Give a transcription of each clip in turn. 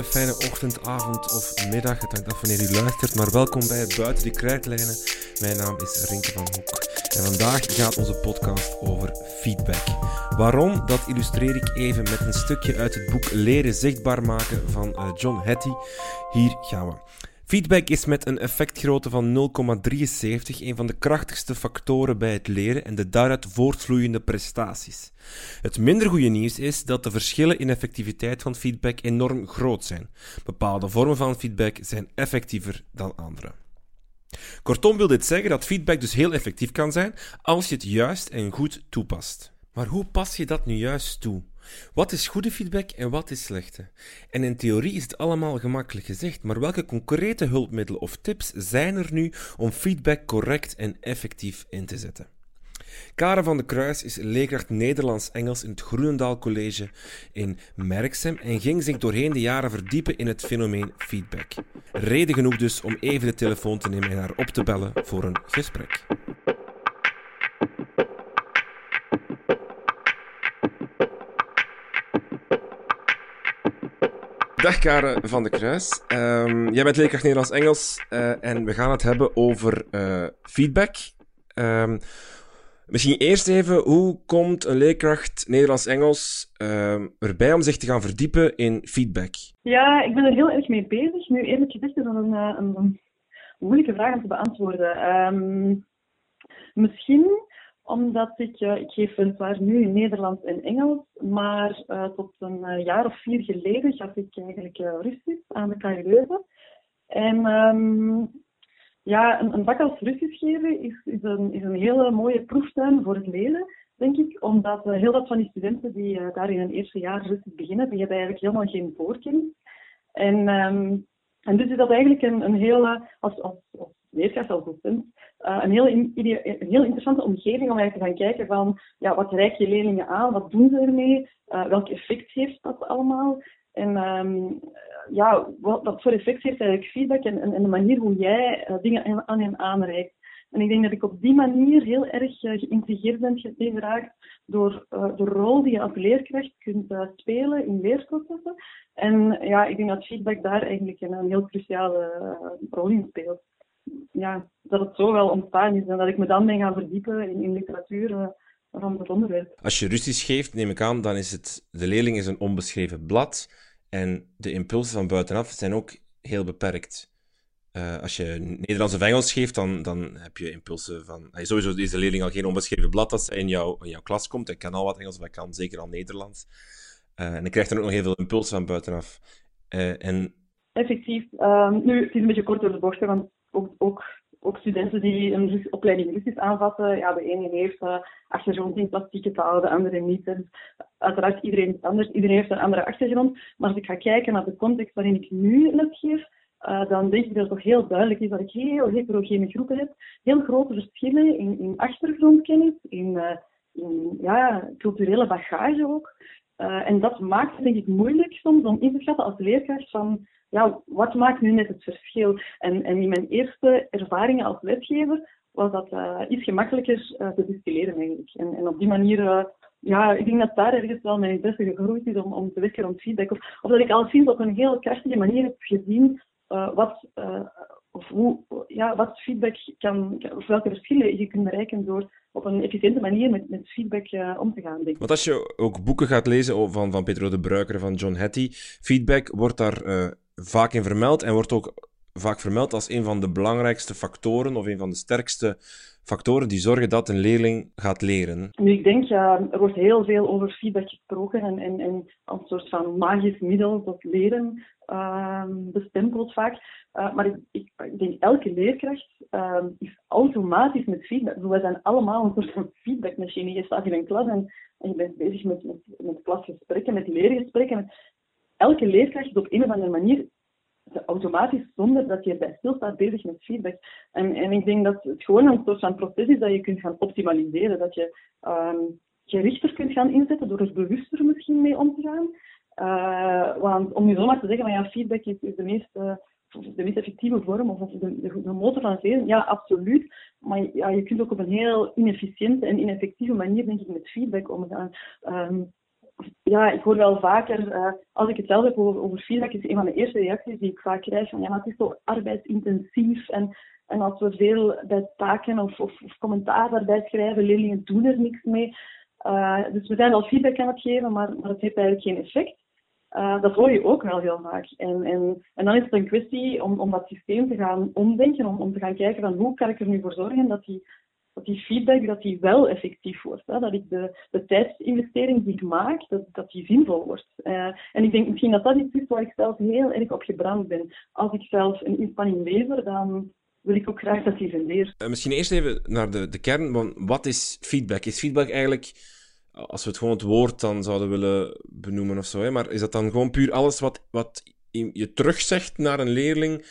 hele fijne ochtend, avond of middag. Het hangt af wanneer u luistert, maar welkom bij Buiten die Krijtlijnen. Mijn naam is Rinke van Hoek en vandaag gaat onze podcast over feedback. Waarom? Dat illustreer ik even met een stukje uit het boek Leren zichtbaar maken van eh, John Hattie. Hier gaan we. Feedback is met een effectgrootte van 0,73 een van de krachtigste factoren bij het leren en de daaruit voortvloeiende prestaties. Het minder goede nieuws is dat de verschillen in effectiviteit van feedback enorm groot zijn. Bepaalde vormen van feedback zijn effectiever dan andere. Kortom wil dit zeggen dat feedback dus heel effectief kan zijn als je het juist en goed toepast. Maar hoe pas je dat nu juist toe? Wat is goede feedback en wat is slechte? En in theorie is het allemaal gemakkelijk gezegd, maar welke concrete hulpmiddelen of tips zijn er nu om feedback correct en effectief in te zetten? Karen van de Kruis is leerkracht Nederlands-Engels in het Groenendaal College in Merksem en ging zich doorheen de jaren verdiepen in het fenomeen feedback. Reden genoeg dus om even de telefoon te nemen en haar op te bellen voor een gesprek. Dag Karen van de Kruis. Um, jij bent leerkracht Nederlands-Engels uh, en we gaan het hebben over uh, feedback. Um, misschien eerst even, hoe komt een leerkracht Nederlands-Engels uh, erbij om zich te gaan verdiepen in feedback? Ja, ik ben er heel erg mee bezig. Nu, eerlijk gezegd is dat een, eh, een, moeilijke vraag om te beantwoorden. Misschien omdat ik, uh, ik geef weliswaar nu in Nederlands en Engels, maar uh, tot een uh, jaar of vier geleden gaf ik eigenlijk Russisch aan de KU Leuven. En um, ja, een, vak als Russisch geven is, is, een, is een hele mooie proeftuin voor het leren, denk ik. Omdat heel wat van die studenten die daar in hun eerste jaar Russisch beginnen, die hebben eigenlijk helemaal geen voorkennis. En, um, en dus is dat eigenlijk een, een hele, als, als, als leerkracht, als docent, uh, een, heel een heel interessante omgeving om eigenlijk te gaan kijken van ja, wat reik je leerlingen aan, wat doen ze ermee, uh, welk effect heeft dat allemaal. En um, ja, wat, voor effect heeft eigenlijk feedback en, en, de manier hoe jij uh, dingen aan hen aanreikt. En ik denk dat ik op die manier heel erg geïntrigeerd ben geraakt door de rol die je als leerkracht kunt spelen in leerprocessen. En ja, ik denk dat feedback daar eigenlijk een heel cruciale rol in speelt ja, dat het zo wel ontstaan is en dat ik me dan ben gaan verdiepen in, in literatuur van het onderwerp. Als je Russisch geeft, neem ik aan, dan is het, de leerling is een onbeschreven blad en de impulsen van buitenaf zijn ook heel beperkt. Uh, als je Nederlands of Engels geeft, dan, dan heb je impulsen van... sowieso is de leerling al geen onbeschreven blad als hij in, jou, in jouw klas komt. Hij kan al wat Engels, of hij kan zeker al Nederlands. Uh, en dan krijgt er ook nog heel veel impulsen van buitenaf. Uh, en... Effectief. Um, nu, het is een beetje kort door de bocht, want ook, ook, ook studenten die een opleiding Russisch aanvatten. Ja, de ene heeft uh, achtergrond in plastieke taal, de andere niet. Dus uiteraard iedereen is anders, iedereen heeft een andere achtergrond. Maar als ik ga kijken naar de context waarin ik nu lesgeef, uh, dan denk ik dat het toch heel duidelijk is dat ik heel heterogene groepen heb. Heel grote verschillen in, in achtergrondkennis, in, uh, in ja, culturele bagage ook. Uh, en dat maakt het denk ik moeilijk soms om in te schatten als leerkracht van ja, wat maakt nu net het verschil? En, en in mijn eerste ervaringen als lesgever was dat uh, iets gemakkelijker uh, te distilleren eigenlijk. En, en op die manier, ja, ik denk dat daar ergens wel mijn interesse gegroeid is om, om te werken rond feedback. Of, of dat ik al sinds op een heel krachtige manier heb gezien wat, of hoe, ja, wat feedback kan, of welke verschillen je kunt bereiken door op een efficiënte manier met, met feedback uh, om te gaan. Denk ik. Want als je ook boeken gaat lezen van, van Pedro de Bruiker, van John Hattie, feedback wordt daar vaak in vermeld en wordt ook vaak vermeld als een van de belangrijkste factoren of een van de sterkste factoren die zorgen dat een leerling gaat leren? Nu, ik denk, ja, er wordt heel veel over feedback gesproken en, en, en een soort van magisch middel tot leren bestempeld vaak. Uh, maar ik, ik, denk, elke leerkracht uh, is automatisch met feedback. wij zijn allemaal een soort van feedbackmachine. Je staat in een klas en, je bent bezig met, met, met klasgesprekken, met leergesprekken. Elke leerkracht is op een of andere manier automatisch, zonder dat je erbij stilstaat, bezig met feedback. En, en ik denk dat het gewoon een soort van proces is dat je kunt gaan optimaliseren. Dat je um, gerichter kunt gaan inzetten door er bewuster misschien mee om te gaan. Uh, want om nu zomaar te zeggen, van ja, feedback is, de meest... Uh, de meest effectieve vorm of de, de, de motor van het leren, ja, absoluut. Maar ja, je kunt ook op een heel inefficiënte en ineffectieve manier, met feedback omgaan. Um, ja, ik hoor wel vaker, uh, als ik het zelf heb over, over, feedback, is een van de eerste reacties die ik vaak krijg van ja, maar het is zo arbeidsintensief en, en als we veel bij taken of, of, of commentaar daarbij schrijven, leerlingen doen er niks mee. Uh, dus we zijn wel feedback aan het geven, maar, maar het heeft eigenlijk geen effect. Uh, dat hoor je ook wel heel vaak. En, en, en dan is het een kwestie om, om dat systeem te gaan omdenken, om, om te gaan kijken van hoe kan ik er nu voor zorgen dat die, dat die feedback dat die wel effectief wordt. Hè? Dat ik de, de tijdsinvestering die ik maak, dat, dat die zinvol wordt. Uh, en ik denk misschien dat dat iets is waar ik zelf heel erg op gebrand ben. Als ik zelf een inspanning lever, dan wil ik ook graag dat die rendeert. Uh, misschien eerst even naar de, de kern. Want wat is feedback? Is feedback eigenlijk als we het gewoon het woord dan zouden willen benoemen of zo, hè, maar is dat dan gewoon puur alles wat, wat je terugzegt naar een leerling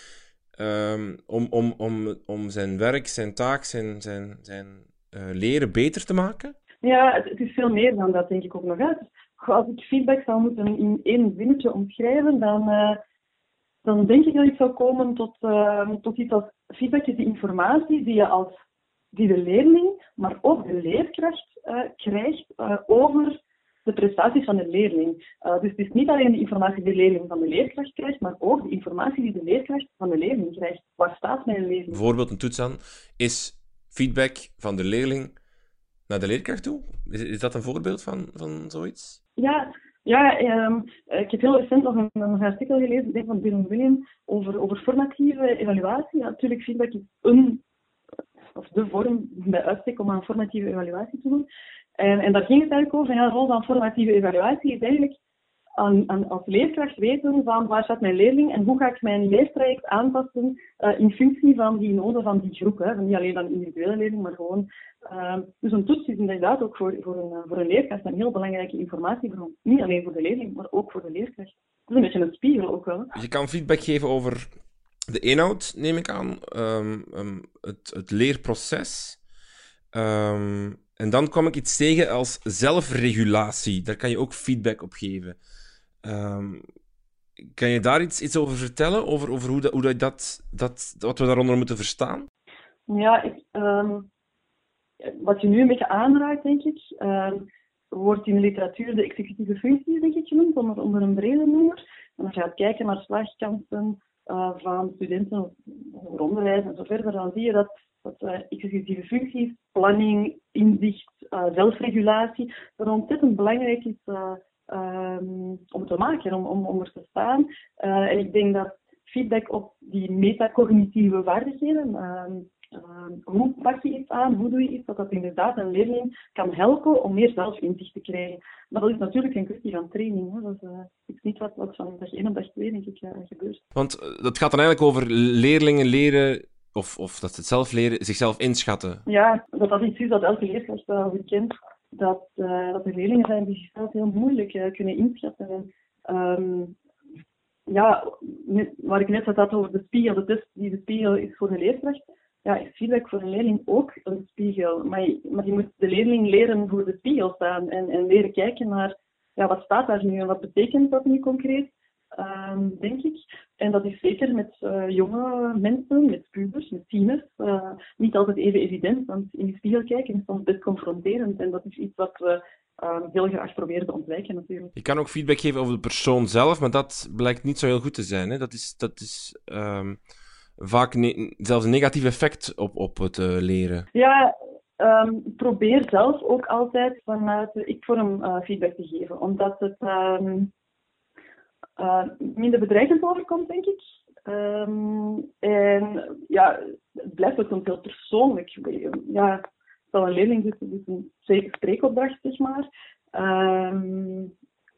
um, om, om, om, om zijn werk, zijn taak, zijn, zijn, zijn uh, leren beter te maken? Ja, het, het, is veel meer dan dat, denk ik ook nog. uit. Als ik feedback zou moeten in één zinnetje omschrijven, dan, uh, dan denk ik dat ik zou komen tot, uh, tot iets als feedback is die informatie die je als die de leerling, maar ook de leerkracht uh, krijgt uh, over de prestaties van de leerling. Uh, dus het is niet alleen de informatie die de leerling van de leerkracht krijgt, maar ook de informatie die de leerkracht van de leerling krijgt. Waar staat mijn leerling? Bijvoorbeeld een toets aan is feedback van de leerling naar de leerkracht toe. Is, is dat een voorbeeld van, van zoiets? Ja, ja, um, ik heb heel recent nog een, artikel gelezen van Dylan William over, over formatieve evaluatie. Ja, natuurlijk, feedback is een of de vorm bij uitstek om aan formatieve evaluatie te doen. En, en daar ging het eigenlijk over. Ja, de rol van formatieve evaluatie is eigenlijk aan, aan, als leerkracht weten van waar staat mijn leerling en hoe ga ik mijn leertraject aanpassen uh, in functie van die noden van die groep. Hè. Niet alleen van individuele leerling, maar gewoon. Uh, dus een toets is inderdaad ook voor, voor, een, voor een leerkracht een heel belangrijke informatiebron. Niet alleen voor de leerling, maar ook voor de leerkracht. Dat is een beetje een spiegel ook wel. Je kan feedback geven over de inhoud, neem ik aan, um, um, het, het, leerproces. En dan kwam ik iets tegen als zelfregulatie. Daar kan je ook feedback op geven. Kan je daar iets, iets over vertellen? Over, over hoe, dat, hoe dat, dat, wat we daaronder moeten verstaan? Ja, ik, wat je nu een beetje aanraakt, denk ik, wordt in de literatuur de executieve functie, denk ik, genoemd, onder, onder een brede noemer. En als je gaat kijken naar slagkansen, uh, van studenten, over onderwijs en zo verder, dan zie je dat, dat uh, executieve functies, planning, inzicht, uh, zelfregulatie, dat ontzettend belangrijk is um, om te maken, om, om, om er te staan. en ik denk dat feedback op die metacognitieve vaardigheden, ehm, ehm, hoe pak je iets aan, hoe doe je iets, dat dat inderdaad een leerling kan helpen om meer zelfinzicht te krijgen. Maar dat is natuurlijk een kwestie van training. Hè. Dat is, niet wat, wat van dag 1 op dag 2 denk ik gebeurt. Want dat gaat dan eigenlijk over leerlingen leren, of, of dat ze het zelf leren, zichzelf inschatten. Ja, dat dat iets is dat elke leerkracht wel kent. Dat, uh, dat er leerlingen zijn die zichzelf heel moeilijk uh, kunnen inschatten. En, um, ja, waar ik net had over de spiegel, de test die de spiegel is voor de leerkracht, ja, is feedback voor een leerling ook een spiegel. Maar je, maar je moet de leerling leren voor de spiegel staan en, en leren kijken naar ja, wat staat daar nu en wat betekent dat nu concreet, um, denk ik. En dat is zeker met uh, jonge mensen, met pubers, met tieners, uh, niet altijd even evident, want in de spiegel kijken is soms best confronterend en dat is iets wat we uh, heel graag proberen te ontwijken natuurlijk. Je kan ook feedback geven over de persoon zelf, maar dat blijkt niet zo heel goed te zijn. Hè? Dat is... Dat is um vaak zelfs een negatief effect op, op het uh, leren. Ja, um, probeer zelf ook altijd vanuit de ik-vorm uh, feedback te geven. Omdat het um, uh, minder bedreigend overkomt, denk ik. Um, en ja, het blijft ook heel persoonlijk. Ja, stel een leerling zit, dus een zeker spreekopdracht, zeg maar.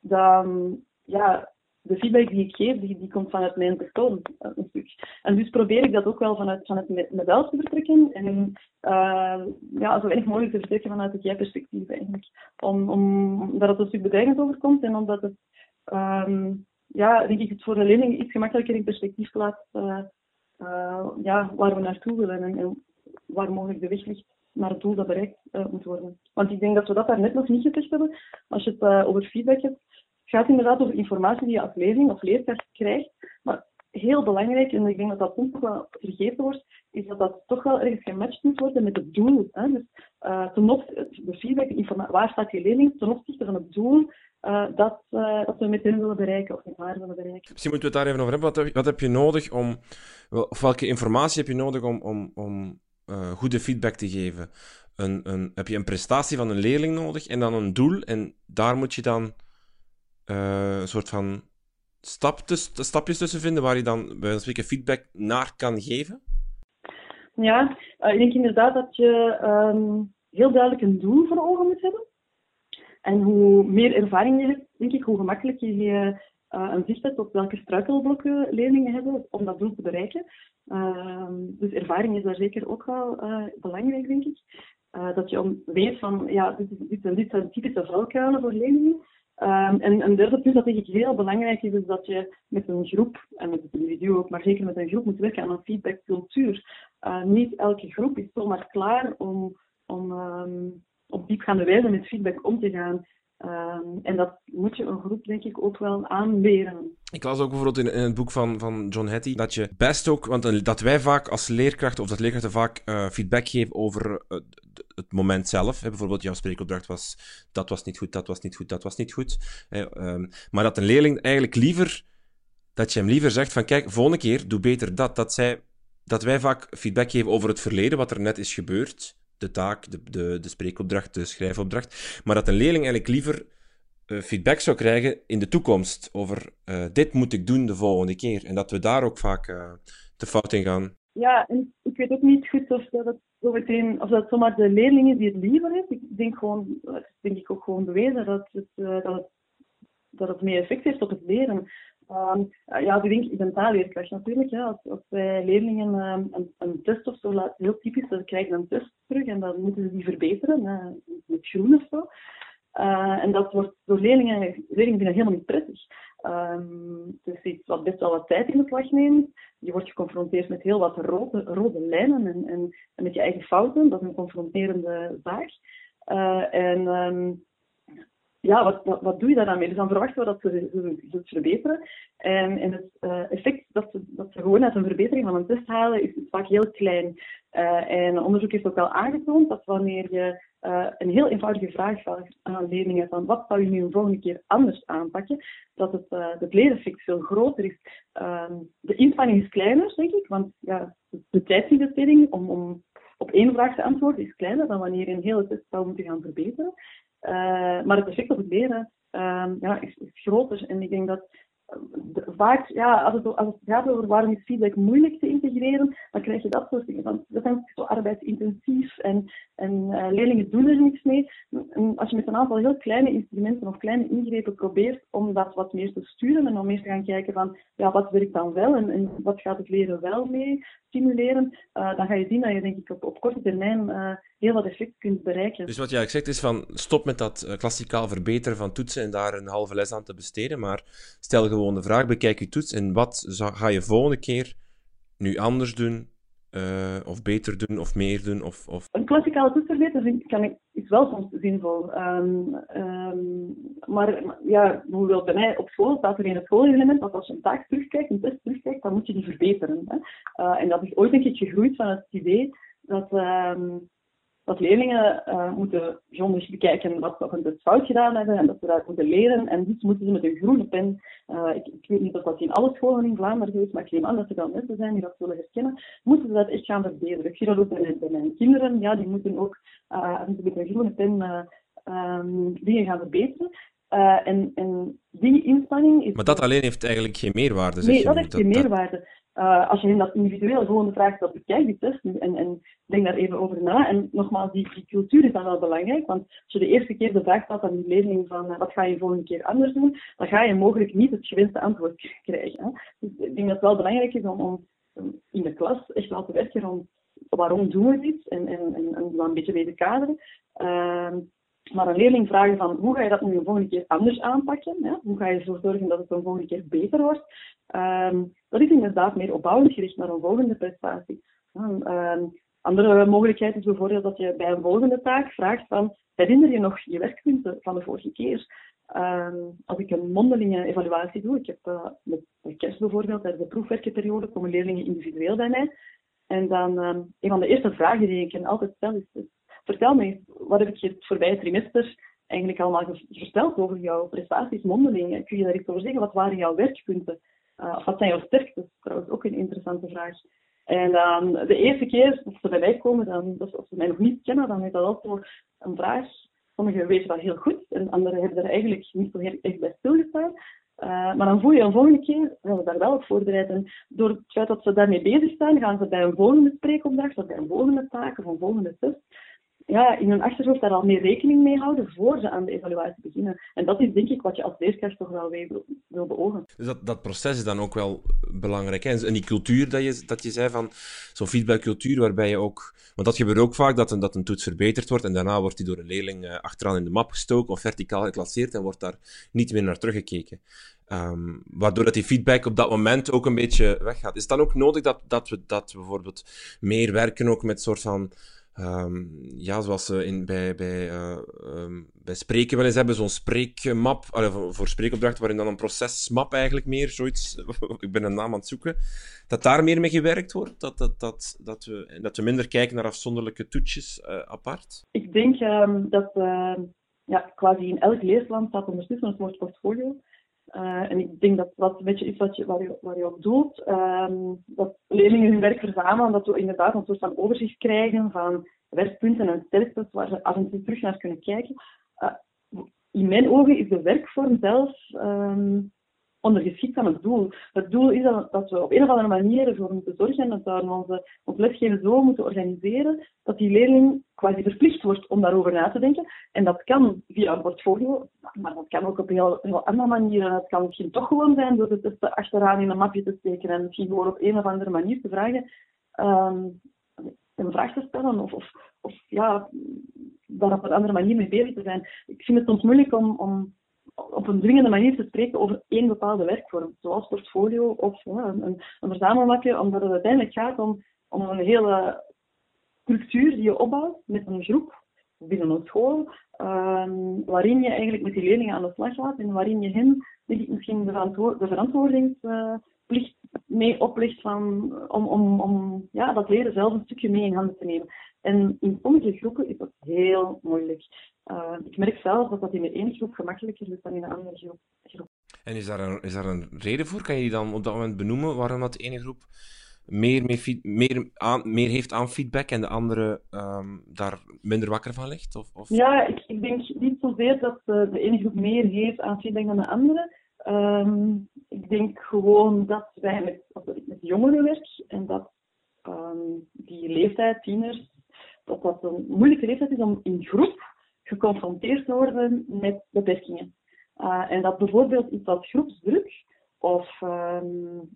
dan ja, de feedback die ik geef, die, die komt vanuit mijn persoon een stuk. En dus probeer ik dat ook wel vanuit, vanuit mezelf te vertrekken. En uh, ja, zo weinig mogelijk te vertrekken vanuit het jij-perspectief eigenlijk. Om, om, dat het een stuk bedreigend overkomt en omdat het, um, ja, denk ik, het voor de leerling iets gemakkelijker in perspectief laat uh, ja, waar we naartoe willen en, waar mogelijk de weg ligt naar het doel dat bereikt moet worden. Want ik denk dat we dat daar net nog niet gezegd hebben. Als je het over feedback hebt, het inderdaad over informatie die je als leerling of leerkracht krijgt. Maar heel belangrijk, en ik denk dat dat soms ook wel vergeten wordt, is dat dat toch wel ergens gematcht moet worden met het doel. Hè? Dus uh, ten opzichte, de feedback, waar staat die leerling ten opzichte van het doel uh, dat, uh, dat we met hen willen bereiken of met haar willen bereiken. Misschien moeten we het daar even over hebben. Wat heb, wat heb je nodig om, of welke informatie heb je nodig om, om, om goede feedback te geven? Een, een, heb je een prestatie van een leerling nodig en dan een doel en daar moet je dan een soort van stap stapjes tussen vinden waar je dan bij een spreken feedback naar kan geven? Ja, uh, ik denk inderdaad dat je um, heel duidelijk een doel voor ogen moet hebben. En hoe meer ervaring je hebt, denk ik, hoe gemakkelijker je uh, een zicht hebt op welke struikelblokken leerlingen hebben om dat doel te bereiken. Uh, dus ervaring is daar zeker ook wel uh, belangrijk, denk ik. dat je weet van, ja, dit, dit, dit zijn typische valkuilen voor leerlingen. Um, en een derde punt dat denk ik heel belangrijk is, is dat je met een groep, en met het individu ook, maar zeker met een groep moet werken aan een feedbackcultuur. Uh, niet elke groep is zomaar klaar om, om um, op diepgaande wijze met feedback om te gaan. Um, en dat moet je een groep, denk ik, ook wel aanleren. Ik las ook bijvoorbeeld in, het boek van, van John Hattie dat je best ook, want dat wij vaak als leerkrachten, of dat leerkrachten vaak uh, feedback geven over uh, het moment zelf. Hè. Bijvoorbeeld, jouw spreekopdracht was, dat was niet goed, dat was niet goed, dat was niet goed. Um, maar dat een leerling eigenlijk liever, dat je hem liever zegt van, kijk, volgende keer, doe beter dat. Dat, zij, dat wij vaak feedback geven over het verleden, wat er net is gebeurd de taak, de, de, de spreekopdracht, de schrijfopdracht. Maar dat een leerling eigenlijk liever uh, feedback zou krijgen in de toekomst over uh, dit moet ik doen de volgende keer. En dat we daar ook vaak uh, te fout in gaan. Ja, en ik weet ook niet goed of dat, zo meteen, of dat zomaar de leerlingen die het liever is. Ik denk gewoon, denk ik ook gewoon bewezen dat het, dat het, dat het meer effect heeft op het leren. Um, ja, ik denk, ik ben natuurlijk. Als, als wij leerlingen um, een, een, test of zo laten, heel typisch, ze krijgen een test terug en dan moeten ze die verbeteren uh, met groen of zo. Uh, en dat wordt door leerlingen, leerlingen vinden helemaal niet prettig. Um, het is iets wat best wel wat tijd in beslag neemt. Je wordt geconfronteerd met heel wat rode, rode lijnen en, en, met je eigen fouten. Dat is een confronterende zaak. Uh, en ja, wat, wat, doe je daar dan mee? Dus dan verwachten we dat ze het verbeteren. En, en het uh, effect dat ze, dat ze gewoon uit een verbetering van een test halen, is, vaak heel klein. Uh, en onderzoek heeft ook wel aangetoond dat wanneer je uh, een heel eenvoudige vraag vraagt aan leerlingen van wat zou je nu een volgende keer anders aanpakken, dat het, het leereffect veel groter is. Ehm, de inspanning is kleiner, denk ik, want ja, de tijdsinvestering om, om op één vraag te antwoorden is kleiner dan wanneer je een hele test zou moeten gaan verbeteren. Uh, maar het effect op het leren uh, ja, is, is, groter. En ik denk dat vaak, ja, als het, als gaat over waarom is feedback moeilijk te integreren, dan krijg je dat soort dingen. Want dat is zo arbeidsintensief en, en uh, leerlingen doen er niets mee. En als je met een aantal heel kleine instrumenten of kleine ingrepen probeert om dat wat meer te sturen en om meer te gaan kijken van ja, wat werkt dan wel en, en wat gaat het leren wel mee stimuleren, uh, dan ga je zien dat je denk ik op, korte termijn heel wat effect kunt bereiken. Dus wat eigenlijk zegt is van stop met dat klassikaal verbeteren van toetsen en daar een halve les aan te besteden, maar stel gewoon de vraag, bekijk je toets en wat ga je volgende keer nu anders doen uh, of beter doen of meer doen? Of, of... Een klassikale toets verbeteren kan ik, is wel soms zinvol. Um, um, maar ja, bijvoorbeeld bij mij op school staat er in het schoolelement dat als je een taak terugkijkt, een test terugkijkt, dan moet je die verbeteren. Hè? Uh, en dat is ooit een keer gegroeid van het idee dat, um, dat leerlingen uh, moeten grondig bekijken wat ze op een test fout gedaan hebben en dat ze dat moeten leren. En dus moeten ze met een groene pen, uh, ik, ik, weet niet of dat in alle scholen in Vlaanderen is, maar ik neem aan dat er wel mensen zijn die dat zullen herkennen, moeten ze dat echt gaan verbeteren. Ik zie dat ook bij, bij mijn kinderen, ja, die moeten ook uh, met een groene pen um, dingen gaan verbeteren. Uh, en, en, die inspanning is. Maar dat alleen heeft eigenlijk geen meerwaarde. Zeg nee, dat heeft geen meerwaarde. Uh, als je hen dat individueel gewoon vraagt, dat bekijk die test en, en denk daar even over na. En nogmaals, die, cultuur is dan wel belangrijk, want als je de eerste keer de vraag stelt aan die leerling van uh, wat ga je volgende keer anders doen, dan ga je mogelijk niet het gewenste antwoord krijgen. Hè. Dus ik denk dat het wel belangrijk is om, om in de klas echt wel te werken rond waarom doen we dit en, en, en, een beetje te kaderen. Uh, maar een leerling vragen van hoe ga je dat nu een volgende keer anders aanpakken? Hoe ga je ervoor zorgen dat het een volgende keer beter wordt? Um, dat is inderdaad meer opbouwend gericht naar een volgende prestatie. Um, andere mogelijkheid is bijvoorbeeld dat je bij een volgende taak vraagt van herinner je nog je werkpunten van de vorige keer? Ehm, als ik een mondelinge evaluatie doe, ik heb uh, met, kerst bijvoorbeeld, tijdens de proefwerkenperiode, komen leerlingen individueel bij mij. En dan, een van de eerste vragen die ik hen altijd stel is vertel me, wat heb ik je het voorbije trimester eigenlijk allemaal verteld over jouw prestaties mondeling? Kun je daar iets over zeggen? Wat waren jouw werkpunten? Uh, of wat zijn jouw sterktes? Trouwens ook een interessante vraag. En dan de eerste keer dat ze bij mij komen, dan, dus als ze mij nog niet kennen, dan is dat altijd een vraag. Sommigen weten dat heel goed en anderen hebben er eigenlijk niet zo heel echt bij stilgestaan. Uh, maar dan voel je een volgende keer, gaan we daar wel op voorbereid. En door het feit dat ze daarmee bezig zijn, gaan ze bij een volgende spreekopdracht of bij een volgende taak of een volgende test ja, in hun achterhoofd daar al meer rekening mee houden voor ze aan de evaluatie beginnen. En dat is denk ik wat je als leerkracht toch wel wil, wil beogen. Dus dat, dat proces is dan ook wel belangrijk. Hè? En die cultuur dat je, dat je zei van zo'n feedbackcultuur waarbij je ook... Want dat gebeurt ook vaak, dat een, dat een toets verbeterd wordt en daarna wordt die door een leerling uh, achteraan in de map gestoken of verticaal geclasseerd en wordt daar niet meer naar teruggekeken. Um, waardoor dat die feedback op dat moment ook een beetje weggaat. Is het dan ook nodig dat, dat, we, dat bijvoorbeeld meer werken ook met soort van Um, ja, zoals ze in, bij, bij, uh, um, bij spreken wel eens hebben, zo'n spreekmap, voor spreekopdrachten, waarin dan een procesmap eigenlijk meer, zoiets, ik ben een naam aan het zoeken, dat daar meer mee gewerkt wordt, dat, dat, dat, dat, we, dat we minder kijken naar afzonderlijke toetjes uh, apart? Ik denk um, dat ja, quasi in elk leesland staat ondertussen het woord portfolio. Uh, en ik denk dat dat een beetje is wat je, waar, je, waar je op doelt. Um, dat leerlingen hun werk verzamelen, dat we inderdaad een soort van overzicht krijgen van werkpunten en sterktes waar ze af en toe terug naar kunnen kijken. Uh, in mijn ogen is de werkvorm zelf um, ondergeschikt aan het doel. Het doel is dat, we op een of andere manier ervoor moeten zorgen dat we onze, lesgeven zo moeten organiseren dat die leerling quasi verplicht wordt om daarover na te denken. En dat kan via een portfolio, maar dat kan ook op heel, heel andere manieren. Het kan misschien toch gewoon zijn door testen achteraan in een mapje te steken en misschien gewoon op een of andere manier te vragen, um, een vraag te stellen of, of, of ja, daar op een andere manier mee bezig te zijn. Ik vind het soms moeilijk om, om op een dwingende manier te spreken over één bepaalde werkvorm, zoals portfolio of ja, een, een omdat het uiteindelijk gaat om, om een hele structuur die je opbouwt met een groep binnen een school, um, waarin je eigenlijk met die leerlingen aan de slag gaat en waarin je hen misschien de, verantwoord, de verantwoordingsplicht mee oplegt van, om, om, om ja, dat leren zelf een stukje mee in handen te nemen. En in sommige groepen is dat heel moeilijk. Uh, ik merk zelf dat dat in de ene groep gemakkelijker is dan in de andere groep. En is daar, een, is daar een reden voor? Kan je die dan op dat moment benoemen waarom dat de ene groep meer, meer, meer, aan, meer heeft aan feedback en de andere um, daar minder wakker van ligt? Of, of? Ja, ik, ik, denk niet zozeer dat uh, de ene groep meer heeft aan feedback dan de andere. Um, ik denk gewoon dat wij met, met jongeren werk en dat um, die leeftijd, tieners, dat dat een moeilijke leeftijd is om in groep geconfronteerd te worden met beperkingen. Uh, en dat bijvoorbeeld iets als groepsdruk of um,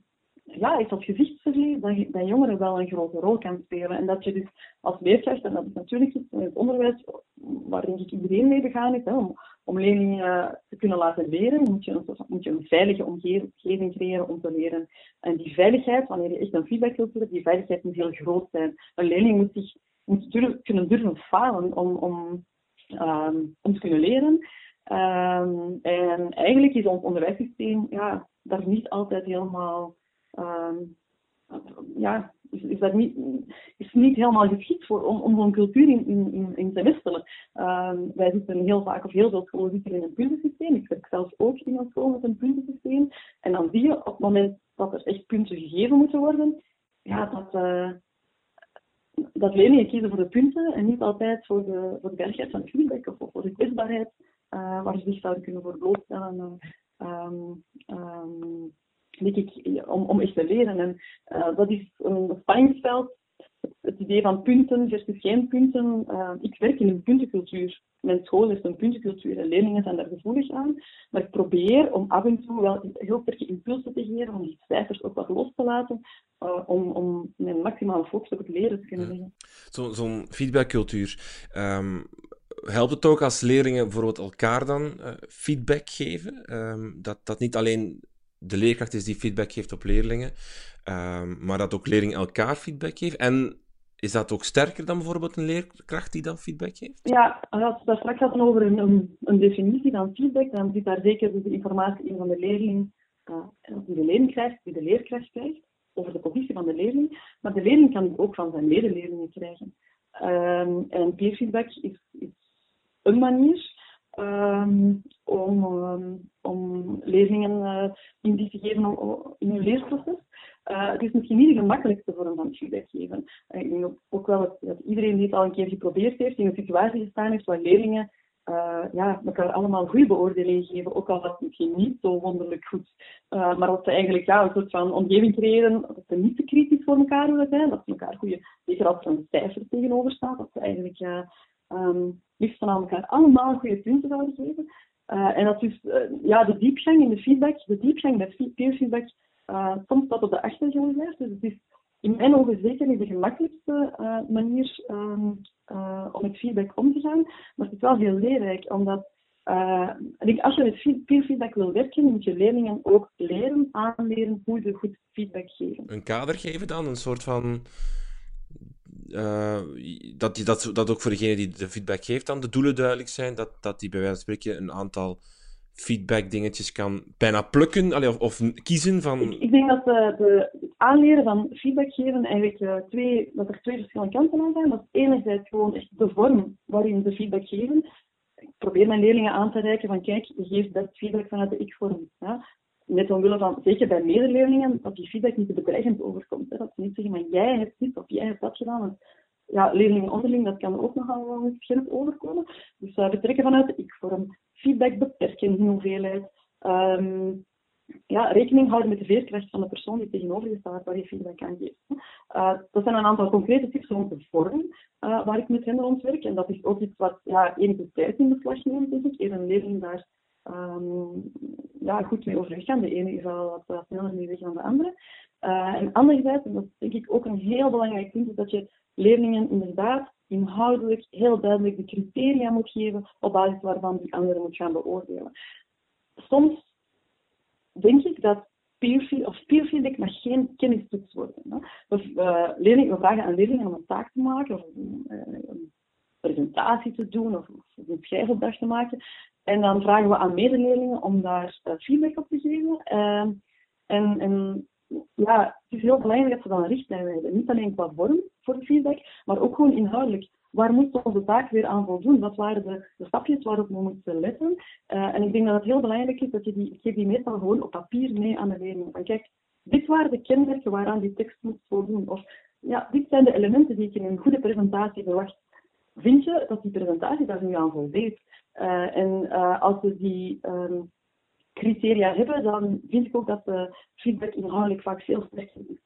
ja, iets als gezichtsverlies bij, bij jongeren wel een grote rol kan spelen. En dat je dus als leerkracht, en dat is natuurlijk in het onderwijs waar denk ik iedereen mee begaan is, om, om leerlingen te kunnen laten leren, moet je, een, moet je een veilige omgeving creëren om te leren. En die veiligheid, wanneer je echt een feedback wilt hebben, die veiligheid moet heel groot zijn. Een leerling moet zich moet kunnen durven falen om, om, um, om te kunnen leren. Um, en eigenlijk is ons onderwijssysteem ja, daar niet altijd helemaal um, ja, is, dat niet, is niet helemaal geschikt voor om, om zo'n cultuur in, in, in te nestelen. Um, wij zitten heel vaak, of heel veel scholen zitten in een puntensysteem. Ik werk zelfs ook in een school met een puntensysteem. En dan zie je op het moment dat er echt punten gegeven moeten worden, ja, dat, uh, dat leerlingen kiezen voor de punten en niet altijd voor de, voor de bergheid van de feedback of, voor de kwetsbaarheid uh, waar ze zich zouden kunnen voor blootstellen. Um, um, denk ik, om, om echt te leren. En uh, dat is een spanningsveld. Het, idee van punten versus geen punten. Uh, ik werk in een puntencultuur. Mijn school heeft een puntencultuur en leerlingen zijn daar gevoelig aan. Maar ik probeer om af en toe wel heel sterke impulsen te geven, om die cijfers ook wat los te laten, uh, om, om mijn maximale focus op het leren te kunnen leggen. Zo'n zo feedbackcultuur. Um, helpt het ook als leerlingen bijvoorbeeld elkaar dan uh, feedback geven? Um, dat, dat niet alleen de leerkracht is die feedback geeft op leerlingen, um, maar dat ook leerlingen elkaar feedback geven. En is dat ook sterker dan bijvoorbeeld een leerkracht die dan feedback geeft? Ja, als we straks hadden over een, een, definitie van feedback, dan zit daar zeker de informatie in van de leerling, uh, die de leerling krijgt, die de leerkracht krijgt, over de positie van de leerling. Maar de leerling kan die ook van zijn medeleerlingen krijgen. Um, en peer feedback is, een manier um, om, um, om leerlingen uh, indie te geven in hun leerproces. Uh, het is misschien niet de gemakkelijkste vorm van feedback geven. Uh, ik denk ook wel dat, iedereen die het al een keer geprobeerd heeft, in een situatie gestaan heeft waar leerlingen uh, ja, elkaar allemaal goede beoordelingen geven, ook al dat misschien niet zo wonderlijk goed. maar dat ze eigenlijk ja, een soort van omgeving creëren, dat ze niet te kritisch voor elkaar willen zijn, dat ze elkaar goede, zeker als er een cijfer tegenover staat, dat ze eigenlijk um, liefst van elkaar allemaal goede punten zouden geven. en dat is ja, de diepgang in de feedback, de diepgang bij peer feedback uh, soms dat op de achtergrond blijft. Dus het is in mijn ogen zeker niet de gemakkelijkste uh, manier um, uh, om met feedback om te gaan. Maar het is wel heel leerrijk, omdat als je met peer feedback wil werken, moet je leerlingen ook leren, aanleren hoe ze goed feedback geven. Een kader geven dan? Een soort van... Dat, dat, dat ook voor degene die de feedback geeft dan de doelen duidelijk zijn, dat, dat die bij wijze van spreken een aantal feedback dingetjes kan bijna plukken of, kiezen van... Ik, denk dat de, de, het aanleren van feedback geven eigenlijk uh, twee, dat er twee verschillende kanten aan zijn. Dat is enerzijds gewoon echt de vorm waarin ze feedback geven. Ik probeer mijn leerlingen aan te reiken van kijk, geeft best feedback vanuit de ik-vorm. Ja? Net omwille van, zeker bij medeleerlingen, dat die feedback niet te bedreigend overkomt. Dat ze niet zeggen, maar jij hebt dit of jij hebt dat gedaan. ja, leerlingen onderling, dat kan ook nogal wel verschillend overkomen. Dus uh, betrekken vanuit de ik-vorm feedback beperken in hoeveelheid. Um, ja, rekening houden met de veerkracht van de persoon die tegenover je staat waar je feedback aan geeft. Uh, dat zijn een aantal concrete tips rond de vorm uh, waar ik met hen rond werk. En dat is ook iets wat ja, enige tijd in beslag neemt, denk ik. Eer een leerling daar um, ja, goed mee overweg gaan. De ene is al wat sneller mee weg dan de andere. Uh, en anderzijds, en dat is denk ik ook een heel belangrijk punt, is dat je leerlingen inderdaad inhoudelijk heel duidelijk de criteria moet geven op basis waarvan die anderen moet gaan beoordelen. Soms denk ik dat peer of peer mag geen kennistoets worden. Hè. We, uh, we vragen aan leerlingen om een taak te maken of een, uh, een presentatie te doen of, of, een schrijfopdracht te maken. En dan vragen we aan medeleerlingen om daar uh, feedback op te geven. Ehm, en, en ja, het is heel belangrijk dat ze dan een richtlijn hebben. Niet alleen qua vorm voor feedback, maar ook gewoon inhoudelijk. Waar moet onze taak weer aan voldoen? Wat waren de, de stapjes waarop we moeten letten? Uh, en ik denk dat het heel belangrijk is dat je die, geef die meestal gewoon op papier mee aan de leerling. Van kijk, dit waren de kenmerken waaraan die tekst moet voldoen. Of ja, dit zijn de elementen die ik in een goede presentatie verwacht. Vind je dat die presentatie daar nu aan voldeed? Uh, en uh, als we die um, criteria hebben, dan vind ik ook dat de feedback inhoudelijk vaak veel sterker is.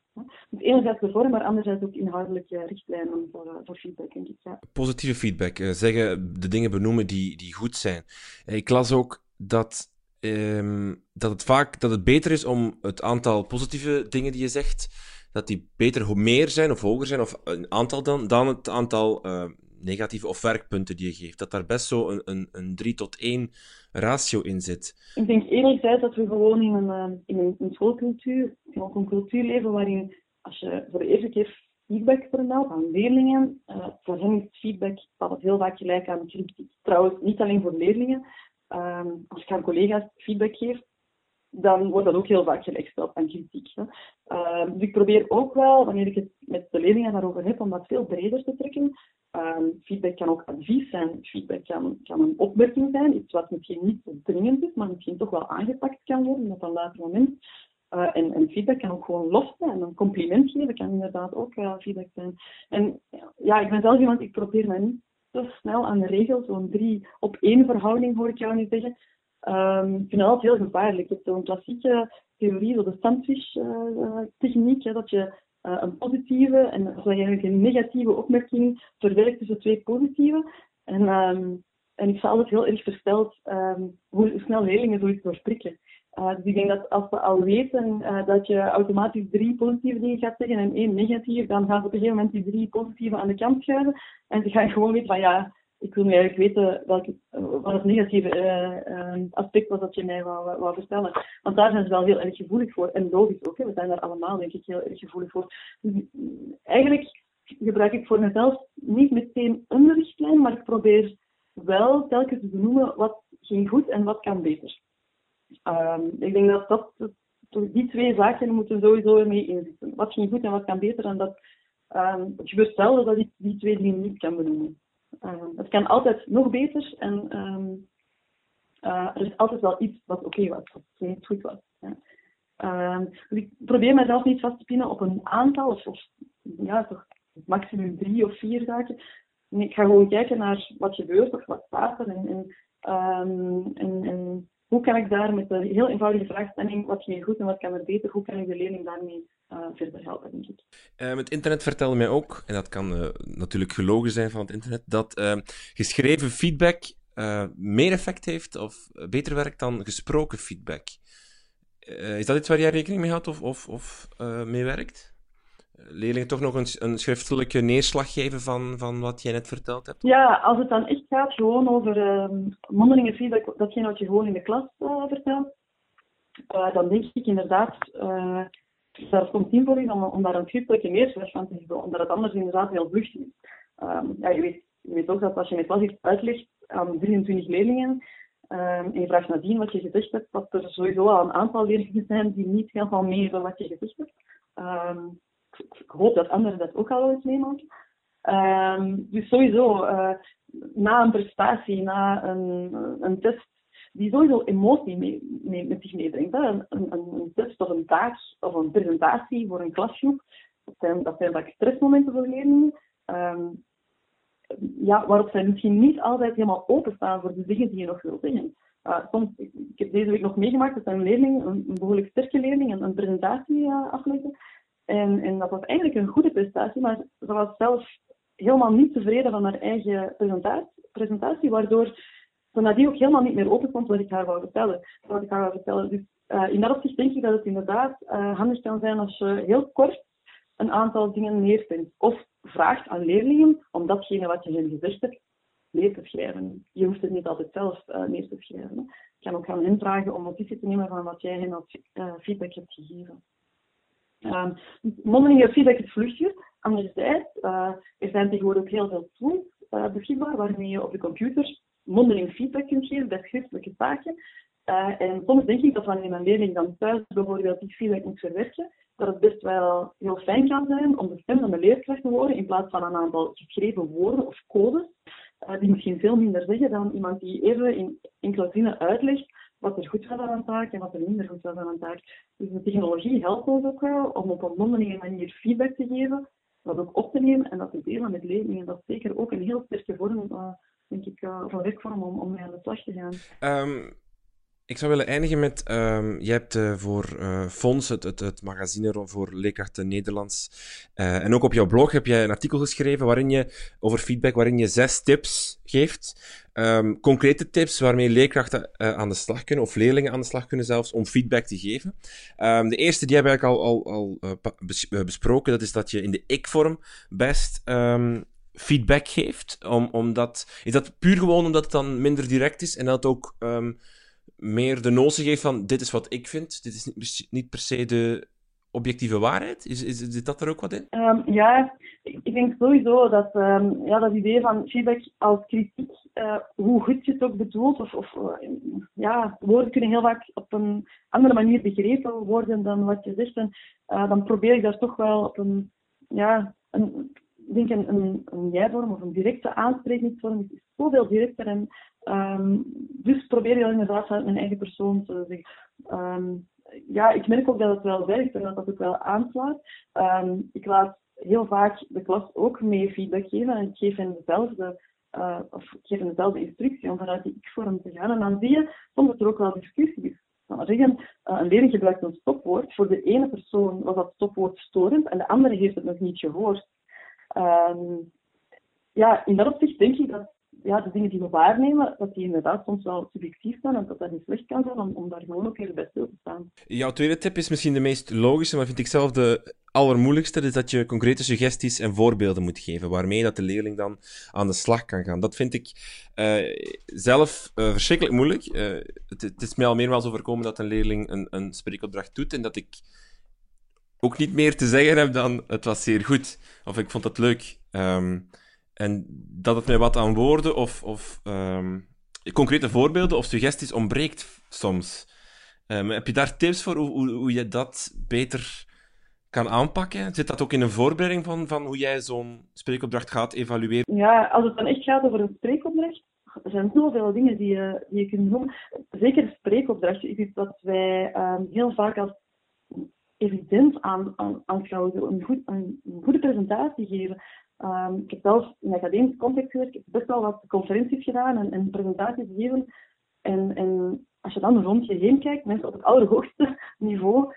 Dus enerzijds de vorm, maar anderzijds ook inhoudelijke richtlijnen voor, eh, voor feedback, denk ik. Ja. Positieve feedback, uh, zeggen de dingen benoemen die, die goed zijn. Eh, ik las ook dat, um, dat het vaak dat het beter is om het aantal positieve dingen die je zegt, dat die beter meer zijn of hoger zijn, of een aantal dan, dan het aantal negatieve of werkpunten die je geeft. Dat daar best zo een, een, een 3 tot 1 ratio in zit. Ik denk enerzijds dat we gewoon in een, eh, in een, schoolcultuur, in een cultuur leven waarin als je voor de eerste keer feedback vermeldt aan leerlingen, uh, voor hen is feedback het heel vaak gelijk aan kritiek. Trouwens, niet alleen voor leerlingen. Uh, als ik aan collega's feedback geef, dan wordt dat ook heel vaak gelijkgesteld aan kritiek. Uh, dus ik probeer ook wel, wanneer ik het met de leerlingen daarover heb, om dat veel breder te trekken. Um, feedback kan ook advies zijn. Feedback kan, kan een opmerking zijn, iets wat misschien niet zo dringend is, maar misschien toch wel aangepakt kan worden op een later moment. Uh, en, en, feedback kan ook gewoon los zijn. Een compliment geven kan inderdaad ook uh, feedback zijn. En ja, ik ben zelf iemand, ik probeer mij niet te snel aan de regel, zo'n drie op één verhouding hoor ik jou nu zeggen. Um, ik vind dat altijd heel gevaarlijk. Je hebt zo'n klassieke theorie, zo de sandwich-techniek, uh, dat je uh, een positieve en eigenlijk een negatieve opmerking verwerkt tussen twee positieve. En, um, en ik sta altijd heel erg versteld um, hoe snel leerlingen zoiets doorprikken. Dus ik denk dat als we al weten dat je automatisch drie positieve dingen gaat zeggen en één negatief, dan gaan ze op een gegeven moment die drie positieve aan de kant schuiven. En ze gaan gewoon weten van ja, ik wil nu eigenlijk weten welke, wat het negatieve uh, aspect was dat je mij wou, wou vertellen. Want daar zijn ze wel heel erg gevoelig voor. En logisch ook, hè. we zijn daar allemaal denk ik heel erg gevoelig voor. Dus eigenlijk gebruik ik voor mezelf niet meteen een richtlijn, maar ik probeer wel telkens te benoemen wat ging goed en wat kan beter. Ehm, ik denk dat, dat die twee zaken moeten sowieso mee inzitten. Wat ging goed en wat kan beter. En dat um, het gebeurt zelden dat ik die twee dingen niet kan benoemen. Um, het kan altijd nog beter en uh, er is altijd wel iets wat oké was, wat niet goed was. Ja. dus ik probeer mezelf niet vast te pinnen op een aantal, of, of ja, toch maximum drie of vier zaken. Ik ga gewoon kijken naar wat gebeurt of wat staat er. En hoe kan ik daar met een heel eenvoudige vraagstelling, wat ging goed en wat kan er beter, hoe kan ik de leerling daarmee uh, verder helpen, denk ik. Uh, het internet vertelde mij ook, en dat kan uh, natuurlijk gelogen zijn van het internet, dat geschreven feedback meer effect heeft of beter werkt dan gesproken feedback. is dat iets waar jij rekening mee houdt of, of, of mee werkt? leerlingen toch nog een, een, schriftelijke neerslag geven van, van wat jij net verteld hebt? Ja, als het dan echt gaat gewoon over uh, mondelinge feedback, datgene wat je gewoon in de klas uh, vertelt, uh, dan denk ik inderdaad uh, dat het komt zinvol is om, daar een schriftelijke neerslag van te geven, omdat het anders inderdaad heel vluchtig is. Um, ja, je, weet, je ook dat als je in de klas uitlegt aan 23 leerlingen, um, en je vraagt nadien wat je gezegd hebt, dat er sowieso al een aantal leerlingen zijn die niet helemaal mee hebben wat je gezegd hebt. Um, ik hoop dat anderen dat ook al eens meemaken. Dus sowieso, uh, na een prestatie, na een test, die sowieso emotie mee, mee, met zich meebrengt. Een, een, een, test of een taak of een presentatie voor een klasgroep, dat zijn, dat zijn vaak stressmomenten voor leerlingen. Um, ja, waarop zij misschien niet altijd helemaal openstaan voor de dingen die je nog wil zeggen. Uh, soms, ik, heb deze week nog meegemaakt dat een leerling, een, behoorlijk sterke leerling, een, presentatie uh, aflegde. En, en dat was eigenlijk een goede prestatie, maar ze was zelf helemaal niet tevreden van haar eigen presentatie waardoor ze nadien ook helemaal niet meer open stond wat ik haar wou vertellen. Ik haar vertellen. Dus uh, in dat opzicht denk ik dat het inderdaad handig kan zijn als je heel kort een aantal dingen neerzet. Of vraagt aan leerlingen om datgene wat je hen gezegd hebt neer te schrijven. Je hoeft het niet altijd zelf uh, neer te schrijven. Je kan ook gaan invragen om notitie te nemen van wat jij hen als feedback hebt gegeven. Um, mondelinge feedback is vluchtjes. Anderzijds, er zijn tegenwoordig ook heel veel tools beschikbaar waarmee je op de computer mondeling feedback kunt geven bij schriftelijke taken. Uh, en soms denk ik dat wanneer een leerling dan thuis bijvoorbeeld die feedback moet verwerken, dat het best wel heel fijn kan zijn om de stem van de leerkracht te horen in plaats van een aantal geschreven woorden of codes, die misschien veel minder zeggen dan iemand die even in enkele zinnen uitlegt wat er goed was aan een taak en wat er minder goed was aan een taak. Dus de technologie helpt ons ook wel om op een mondelinge manier feedback te geven, dat ook op te nemen en dat te delen met leerlingen. Dat is zeker ook een heel sterke vorm, uh, denk ik, uh, werkvorm om, om mee aan de slag te gaan. Um, ik zou willen eindigen met, um, je hebt uh, voor uh, Fons, het, het, het, magazine voor leerkrachten Nederlands, en ook op jouw blog heb je een artikel geschreven waarin je, over feedback, waarin je zes tips geeft. Um, concrete tips waarmee leerkrachten aan de slag kunnen, of leerlingen aan de slag kunnen zelfs, om feedback te geven. De eerste, die hebben we al, al, al besproken, dat is dat je in de ik-vorm best feedback geeft. Om, omdat, is dat puur gewoon omdat het dan minder direct is en dat het ook meer de notie geeft van dit is wat ik vind, dit is niet, per se de objectieve waarheid? Is, is, zit dat er ook wat in? Um, ja, ik, denk sowieso dat um, ja, dat idee van feedback als kritiek, uh, hoe goed je het ook bedoelt, of, of uh, ja, woorden kunnen heel vaak op een andere manier begrepen worden dan wat je zegt. En uh, dan probeer ik daar toch wel op een, ja, een, denk een, een, een jij-vorm of een directe aansprekingsvorm is zoveel directer en Um, dus probeer je inderdaad uit mijn eigen persoon te zeggen. Um, ja, ik merk ook dat het wel werkt en dat dat ook wel aanslaat. Um, ik laat heel vaak de klas ook mee feedback geven en ik geef hen dezelfde, uh, of ik geef hen dezelfde instructie om vanuit die ik-vorm te gaan. En dan zie je soms dat er ook wel discussie is. Nou, zeggen, uh, een leerling gebruikt een stopwoord. Voor de ene persoon was dat stopwoord storend en de andere heeft het nog niet gehoord. Um, ja, in dat opzicht denk ik dat ja, de dingen die we waarnemen, dat die inderdaad soms wel subjectief zijn en dat dat niet slecht kan zijn om, daar gewoon ook even bij stil te staan. Jouw tweede tip is misschien de meest logische, maar vind ik zelf de allermoeilijkste, is dat je concrete suggesties en voorbeelden moet geven, waarmee dat de leerling dan aan de slag kan gaan. Dat vind ik uh, zelf uh, verschrikkelijk moeilijk. Het, het, is mij al meermaals overkomen dat een leerling een, een spreekopdracht doet en dat ik ook niet meer te zeggen heb dan het was zeer goed. Of ik vond het leuk. Ehm, en dat het mij wat aan woorden of, of um, concrete voorbeelden of suggesties ontbreekt soms. Um, heb je daar tips voor hoe, hoe, je dat beter kan aanpakken? Zit dat ook in een voorbereiding van, van hoe jij zo'n spreekopdracht gaat evalueren? Ja, als het dan echt gaat over een spreekopdracht, er zijn zoveel dingen die je, die je kunt doen. Zeker spreekopdracht is iets wat wij heel vaak als evident aan, aan, aanschouwen. Een, goed, een, goede presentatie geven. Um, ik heb zelf in academisch context gewerkt. Ik heb best wel wat conferenties gedaan en, en presentaties gegeven. En, en als je dan rond je heen kijkt, mensen op het allerhoogste niveau,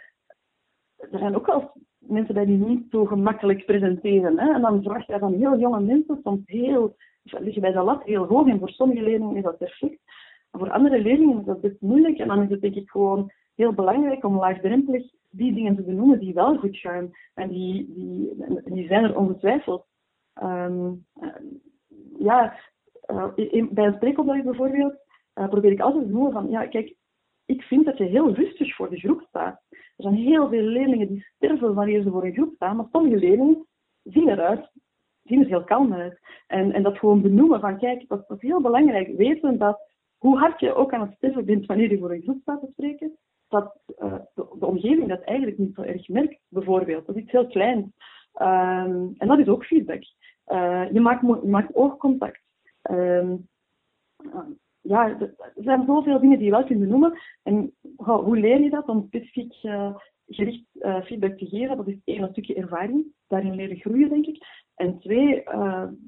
er zijn ook wel mensen die niet zo gemakkelijk presenteren. Hè? En dan verwacht je van heel jonge mensen, soms heel, liggen bij de lat heel hoog. En voor sommige leerlingen is dat perfect. Maar voor andere leerlingen is dat best moeilijk. En dan is het denk ik gewoon heel belangrijk om laagdrempelig die dingen te benoemen die wel goed gaan. En die, die, die zijn er ongetwijfeld. Um, ja, uh, bij een spreekopdracht bijvoorbeeld uh, probeer ik altijd te noemen van, ja, kijk, ik vind dat je heel rustig voor de groep staat. Er zijn heel veel leerlingen die sterven wanneer ze voor een groep staan, maar sommige leerlingen zien eruit, zien er heel kalm uit. En, en dat gewoon benoemen van, kijk, dat, dat is heel belangrijk. Weten dat hoe hard je ook aan het sterven bent wanneer je voor een groep staat te spreken, dat uh, de, omgeving dat eigenlijk niet zo erg merkt, bijvoorbeeld. Dat is iets heel kleins. Um, en dat is ook feedback. Uh, je, maakt, maakt oogcontact. Um, ja, er zijn zoveel dingen die je wel kunt benoemen. En hoe leer je dat om specifiek gericht feedback te geven? Dat is één, een stukje ervaring. Daarin leren groeien, denk ik. En twee,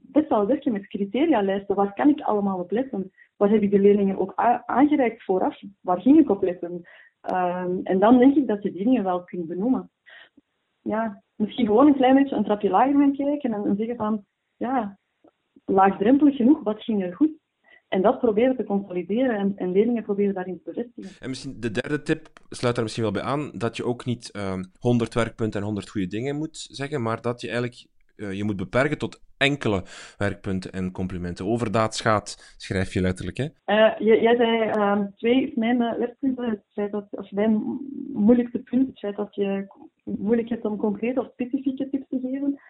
best wel werken met criteria-lijsten. Waar kan ik allemaal op letten? Waar heb ik de leerlingen ook aangereikt vooraf? Waar ging ik op letten? Um, en dan denk ik dat je dingen wel kunt benoemen. Ja, misschien gewoon een klein beetje een trapje lager gaan kijken en, en zeggen van, ja, laagdrempelig genoeg, wat ging er goed? En dat proberen te consolideren en, en, leerlingen proberen daarin te bevestigen. En misschien de derde tip sluit daar misschien wel bij aan, dat je ook niet uh, 100 werkpunten en 100 goede dingen moet zeggen, maar dat je eigenlijk uh, je moet beperken tot enkele werkpunten en complimenten. Overdaad schaadt, schrijf je letterlijk, hè? Uh, jij zei uh, twee is mijn werkpunten. Het feit dat, als mijn moeilijkste punt, het feit dat je moeilijk hebt om concrete of specifieke tips te geven.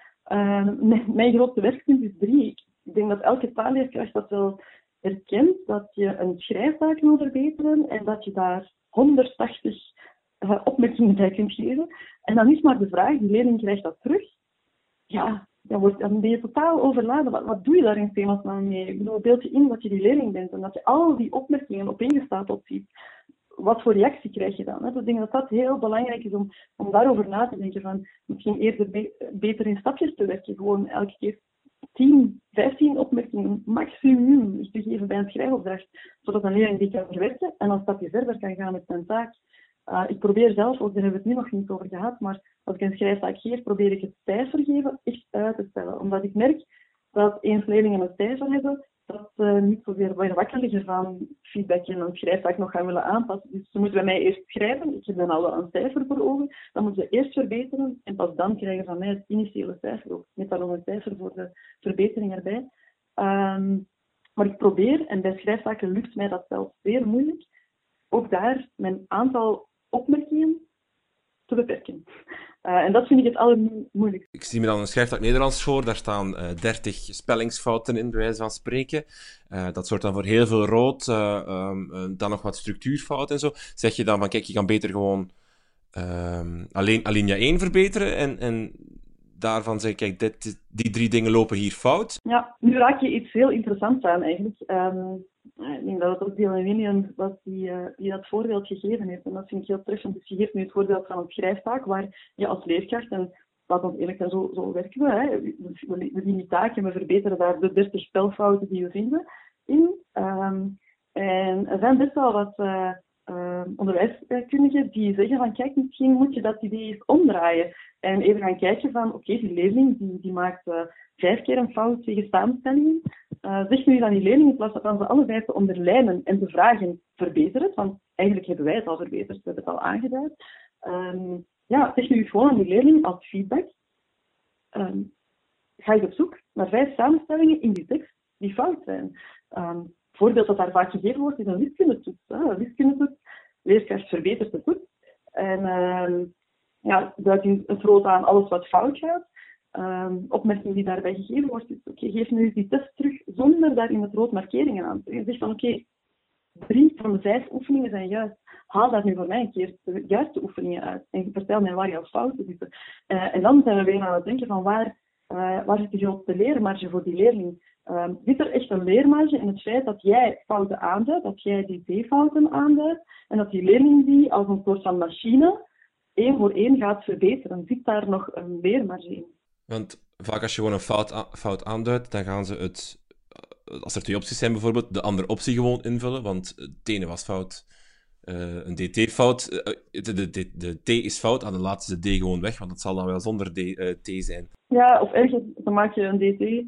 Mijn, mijn, grootste werkpunt is drie. Ik denk dat elke taalleerkracht dat wel herkent, dat je een schrijftaak wil verbeteren en dat je daar 180 opmerkingen bij kunt geven. En dan is maar de vraag, die leerling krijgt dat terug ja, dan, wordt, dan ben je totaal overladen. Wat, wat doe je daar in hemelsnaam mee? Ik bedoel, beeld je in wat je die leerling bent en dat je al die opmerkingen opeengestapeld ziet. Wat voor reactie krijg je dan? Hè? Dus ik denk dat dat heel belangrijk is om, om daarover na te denken. Van misschien eerder beter in stapjes te werken. Gewoon elke keer 10, 15 opmerkingen maximum te geven bij een schrijfopdracht. Zodat een leerling die kan verwerken en een stapje verder kan gaan met zijn taak. Uh, ik probeer zelf, ook daar hebben we het nu nog niet over gehad, maar als ik een schrijftaak geef, probeer ik het cijfer geven echt uit te stellen. Omdat ik merk dat eens leerlingen een cijfer hebben, dat ze niet zozeer wakker liggen van feedback en een schrijftaak nog gaan willen aanpassen. Dus ze moeten bij mij eerst schrijven, ik heb dan al een cijfer voor ogen, dan moeten ze eerst verbeteren en pas dan krijgen van mij het initiële cijfer ook. Met nog een cijfer voor de verbetering erbij. Um, maar ik probeer, en bij schrijftaken lukt mij dat zelf zeer moeilijk, ook daar mijn aantal opmerkingen te beperken. Uh, en dat vind ik het allermoeilijkste. Ik zie me dan een schrijftak Nederlands voor. Daar staan uh, eh, 30 spellingsfouten in, bij wijze van spreken. Uh, dat zorgt dan voor heel veel rood. Um, dan nog wat structuurfouten en zo. Zeg je dan van, kijk, je kan beter gewoon um, alleen alinea 1 verbeteren. En, en daarvan zeg kijk, dit, die drie dingen lopen hier fout. Ja, nu raak je iets heel interessants aan eigenlijk. Um, ik denk dat het ook Dylan Williams was die, uh, die dat voorbeeld gegeven heeft. En dat vind ik heel treffend. Dus je geeft nu het voorbeeld van een schrijftaak waar je als leerkracht, en laat ons eerlijk zijn, zo, zo werken we. Hè. We, zien die taak en we verbeteren daar de 30 spelfouten die we vinden in. Um, en er zijn best wel wat uh, uh, onderwijskundigen die zeggen van kijk, misschien moet je dat idee eens omdraaien. En even gaan kijken van oké, die leerling die, die maakt vijf keer een fout tegen samenstellingen. Uh, zeg nu aan die leerling in plaats van ze alle vijf te onderlijnen en te vragen, verbeter het, want eigenlijk hebben wij het al verbeterd, we hebben het al aangeduid. Um, ja, zeg nu gewoon aan die leerling als feedback. Um, ga je op zoek naar vijf samenstellingen in die tekst die fout zijn. Um, voorbeeld dat daar vaak gegeven wordt is een wiskundetoets. Een wiskundetoets, leerkracht verbetert de toets. En ja, duidt in het rood aan alles wat fout gaat. Um, opmerking die daarbij gegeven wordt, is oké, geef nu die test terug zonder daar in het rood markeringen aan te Je zegt van oké, drie van de vijf oefeningen zijn juist. Haal daar nu voor mij een keer de juiste oefeningen uit. En vertel mij waar jouw fouten zitten. Uh, en dan zijn we weer aan het denken van waar, uh, waar zit grootste leermarge voor die leerling? Um, zit er echt een leermarge in het feit dat jij fouten aanduidt, dat jij die D-fouten aanduidt, en dat die leerling die als een soort van machine één voor één gaat verbeteren? Zit daar nog een leermarge in? Want vaak als je gewoon een fout, fout aanduidt, dan gaan ze het, als er twee opties zijn bijvoorbeeld, de andere optie gewoon invullen, want het ene was fout. Uh, een dt-fout, uh, de, de, de, de, t is fout, aan de laatste de d gewoon weg, want het zal dan wel zonder d, t zijn. Ja, of ergens, dan maak je een dt,